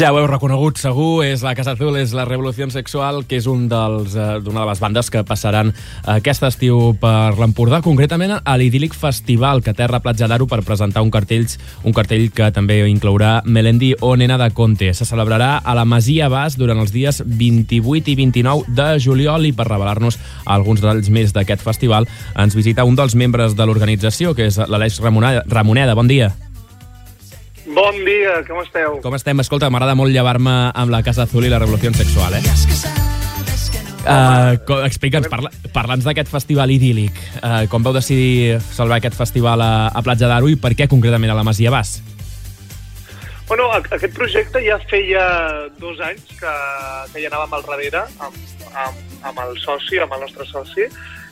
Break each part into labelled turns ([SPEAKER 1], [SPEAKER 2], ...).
[SPEAKER 1] Ja ho heu reconegut, segur, és la Casa Azul, és la Revolució Sexual, que és un dels, eh, d'una de les bandes que passaran aquest estiu per l'Empordà, concretament a l'Idílic Festival, que Terra Platja d'Aro per presentar un cartell, un cartell que també inclourà Melendi o Nena de Conte. Se celebrarà a la Masia Bas durant els dies 28 i 29 de juliol i per revelar-nos alguns detalls més d'aquest festival ens visita un dels membres de l'organització, que és l'Aleix Ramoneda. Ramoneda, bon dia.
[SPEAKER 2] Bon dia, com esteu?
[SPEAKER 1] Com estem? Escolta, m'agrada molt llevar-me amb la Casa Azul i la Revolució Sexual, eh? Uh, Explica'ns, parla, parla'ns d'aquest festival idíl·lic. Uh, com vau decidir celebrar aquest festival a, a Platja d'Aro i per què concretament a la Masia Bas?
[SPEAKER 2] Bueno, aquest projecte ja feia dos anys que, que hi anàvem al darrere amb, amb, amb el soci, amb el nostre soci,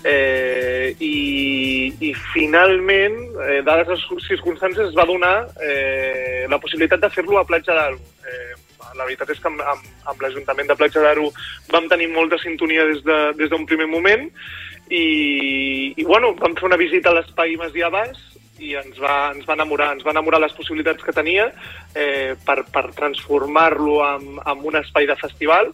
[SPEAKER 2] eh, i, i finalment, eh, dades les circumstàncies, es va donar eh, la possibilitat de fer-lo a Platja d'Aro. Eh, la veritat és que amb, amb, amb l'Ajuntament de Platja d'Aro vam tenir molta sintonia des de- des d'un de, primer moment i, i bueno, vam fer una visita a l'espai Masia Bas i ens va, ens va enamorar, ens va enamorar les possibilitats que tenia eh, per, per transformar-lo en, en un espai de festival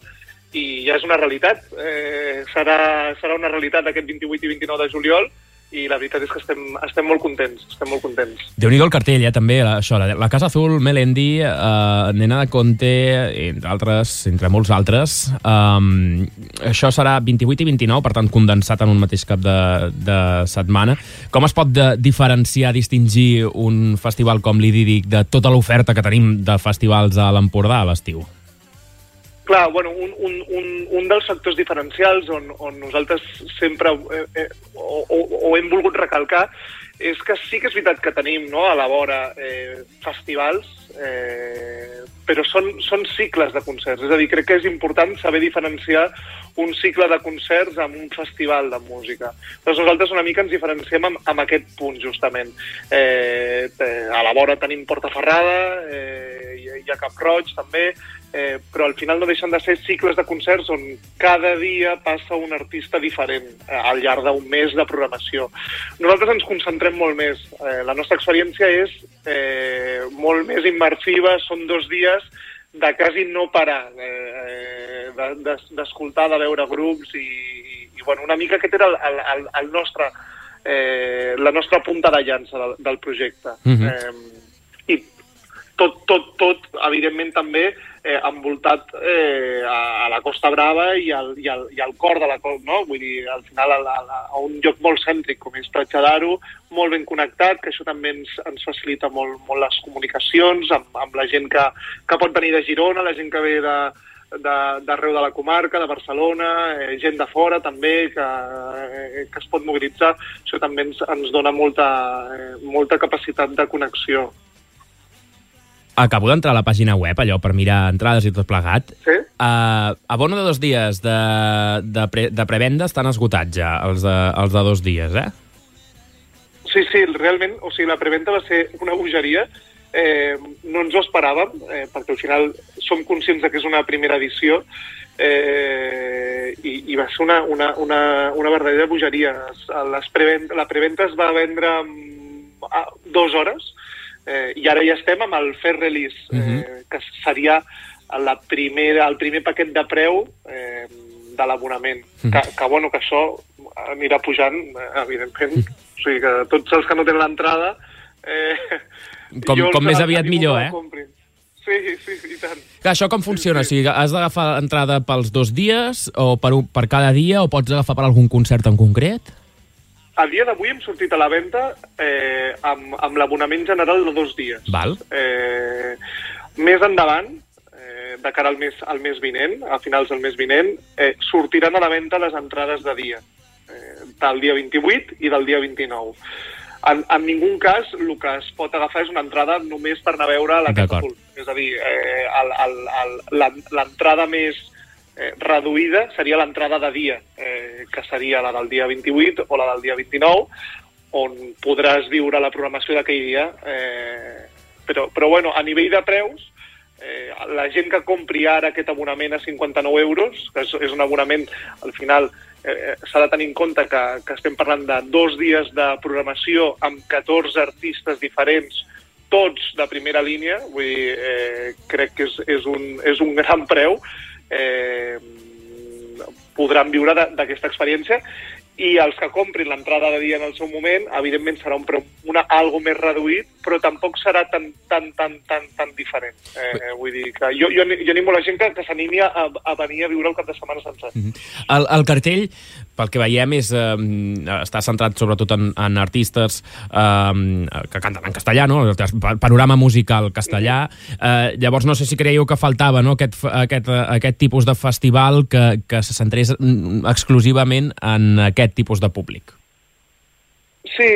[SPEAKER 2] i ja és una realitat. Eh, serà, serà una realitat aquest 28 i 29 de juliol i la veritat és que estem, estem molt contents, estem molt contents.
[SPEAKER 1] déu nhi el cartell, eh, també, això, la, la Casa Azul, Melendi, uh, Nena de Conte, entre altres, entre molts altres. Um, això serà 28 i 29, per tant, condensat en un mateix cap de, de setmana. Com es pot de, diferenciar, distingir un festival com l'Idídic de tota l'oferta que tenim de festivals a l'Empordà a l'estiu?
[SPEAKER 2] Clar, bueno, un, un, un, un dels factors diferencials on, on nosaltres sempre eh, eh, o, o, o hem volgut recalcar és que sí que és veritat que tenim no, a la vora eh, festivals, eh, però són, són cicles de concerts. És a dir, crec que és important saber diferenciar un cicle de concerts amb un festival de música. Doncs nosaltres una mica ens diferenciem amb, amb aquest punt, justament. Eh, eh, a la vora tenim Portaferrada, eh, hi, ha- hi ha Cap Roig, també, eh, però al final no deixen de ser cicles de concerts on cada dia passa un artista diferent eh, al llarg d'un mes de programació. Nosaltres ens concentrem molt més. Eh, la nostra experiència és eh, molt més immersiva, són dos dies de quasi no parar, eh, de- de- d'escoltar, de, veure grups i, i, i bueno, una mica aquest era el, el, el, nostre, eh, la nostra punta de llança del, del projecte.
[SPEAKER 1] Mhm.
[SPEAKER 2] eh, I tot, tot, tot, evidentment, també eh, envoltat eh, a, a la Costa Brava i al, i, al, i al cor de la costa, no? Vull dir, al final a, a, a un lloc molt cèntric com és Platja d'Aro, molt ben connectat, que això també ens, ens facilita molt, molt les comunicacions amb, amb la gent que, que pot venir de Girona, la gent que ve de- d'arreu de, de la comarca, de Barcelona, eh, gent de fora també que, eh, que es pot mobilitzar. Això també ens, ens dona molta, eh, molta capacitat de connexió.
[SPEAKER 1] Acabo d'entrar a la pàgina web, allò, per mirar entrades i tot plegat.
[SPEAKER 2] Sí?
[SPEAKER 1] Uh, abono de dos dies de, de, pre, de prevenda estan esgotats ja, els de, els de dos dies, eh?
[SPEAKER 2] Sí, sí, realment, o sigui, la preventa va ser una bogeria. Eh, no ens ho esperàvem, eh, perquè al final som conscients de que és una primera edició eh, i, i va ser una, una, una, una verdadera bogeria. Es- Les preventa, la preventa es va vendre en a, dues hores eh, i ara ja estem amb el fair release, eh, que seria la primera, el primer paquet de preu eh, de l'abonament. que, que, bueno, que això anirà pujant, eh, evidentment. O sigui que tots els que no tenen l'entrada... Eh,
[SPEAKER 1] Com- com més aviat millor, eh?
[SPEAKER 2] comprin. Sí, sí, i tant.
[SPEAKER 1] Clar, això com funciona? O sigui, has d'agafar entrada pels dos dies o per, un, per cada dia o pots agafar per algun concert en concret?
[SPEAKER 2] A dia d'avui hem sortit a la venda eh, amb, amb l'abonament general de dos dies.
[SPEAKER 1] Val.
[SPEAKER 2] Eh, més endavant, eh, de cara al mes, al mes vinent, a finals del mes vinent, eh, sortiran a la venda les entrades de dia, eh, del dia 28 i del dia 29. En, en ningú cas el que es pot agafar és una entrada només per anar a veure la. Azul. És a dir, eh, l'entrada més eh, reduïda seria l'entrada de dia, eh, que seria la del dia 28 o la del dia 29, on podràs viure la programació d'aquell dia. Eh, però, però bueno, a nivell de preus, eh, la gent que compri ara aquest abonament a 59 euros, que és, és un abonament, al final, eh, s'ha de tenir en compte que, que estem parlant de dos dies de programació amb 14 artistes diferents, tots de primera línia, vull dir, eh, crec que és, és, un, és un gran preu, eh, podran viure d'aquesta experiència i els que comprin l'entrada de dia en el seu moment, evidentment serà un preu una, algo més reduït, però tampoc serà tan, tan, tan, tan, tan diferent. Eh, vull dir que jo, jo, jo animo la gent que, que s'animi a, a venir a viure el cap de setmana sencer. Mm -hmm.
[SPEAKER 1] el, el cartell, pel que veiem, és, eh, està centrat sobretot en, en artistes eh, que canten en castellà, no? el panorama musical castellà. Mm eh, llavors, no sé si creieu que faltava no? aquest, aquest, aquest tipus de festival que, que se centrés exclusivament en aquest tipus de públic.
[SPEAKER 2] Sí,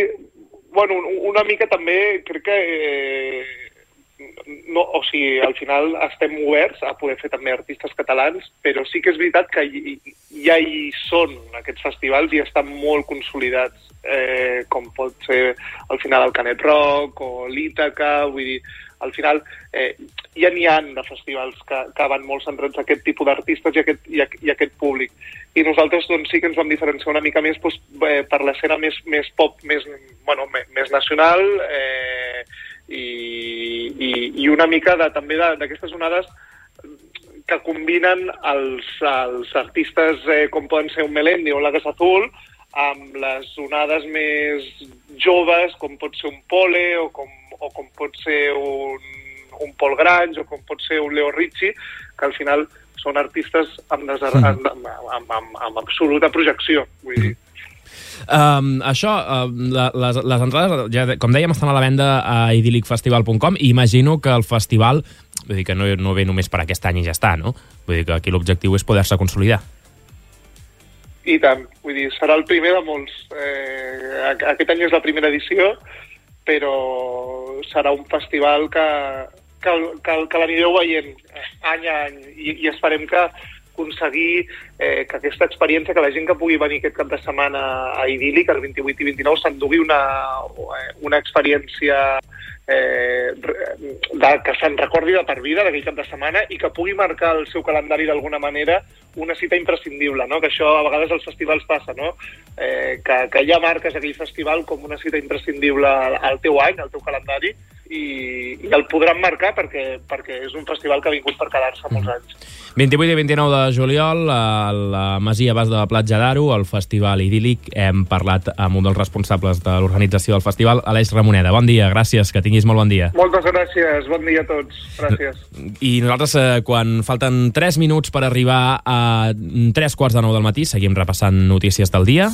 [SPEAKER 2] bueno, una mica també crec que eh, no, o sigui, al final estem oberts a poder fer també artistes catalans, però sí que és veritat que ja hi són aquests festivals i estan molt consolidats, eh, com pot ser al final el Canet Rock o l'Ítaca, vull dir, al final eh, ja n'hi han de festivals que, que van molt centrats a aquest tipus d'artistes i, aquest, i, i aquest públic. I nosaltres doncs, sí que ens vam diferenciar una mica més doncs, eh, per l'escena més, més pop, més, bueno, més, més nacional eh, i, i, i una mica de, també d'aquestes onades que combinen els, els artistes eh, com poden ser un Melendi o la Casa Azul amb les onades més joves, com pot ser un Pole o com o com pot ser un, un Paul Grange o com pot ser un Leo Ricci, que al final són artistes amb, mm. amb, amb, amb, amb, amb absoluta projecció. Vull dir,
[SPEAKER 1] Um, això, uh, les, les entrades, ja, com dèiem, estan a la venda a idílicfestival.com i imagino que el festival, vull dir que no, no ve només per aquest any i ja està, no? Vull dir que aquí l'objectiu és poder-se consolidar.
[SPEAKER 2] I tant, vull dir, serà el primer de molts. Eh, aquest any és la primera edició, però serà un festival que, que, que, que l'anireu veient any a any i, i esperem que aconseguir eh, que aquesta experiència, que la gent que pugui venir aquest cap de setmana a Idílic, el 28 i 29, s'endugui una, una experiència eh, de, que se'n recordi de per vida d'aquell cap de setmana i que pugui marcar el seu calendari d'alguna manera una cita imprescindible, no? que això a vegades als festivals passa, no? eh, que, que ja marques aquell festival com una cita imprescindible al, al teu any, al teu calendari, i, i el podran marcar perquè, perquè és un festival que ha vingut per quedar-se molts mm. anys.
[SPEAKER 1] 28 i 29 de juliol, a la Masia Bas de la Platja d'Aro, al Festival Idílic. Hem parlat amb un dels responsables de l'organització del festival, Aleix Ramoneda. Bon dia, gràcies, que tinguis molt bon dia.
[SPEAKER 2] Moltes gràcies, bon dia a tots. Gràcies.
[SPEAKER 1] I nosaltres, eh, quan falten 3 minuts per arribar a 3 quarts de 9 del matí, seguim repassant notícies del dia.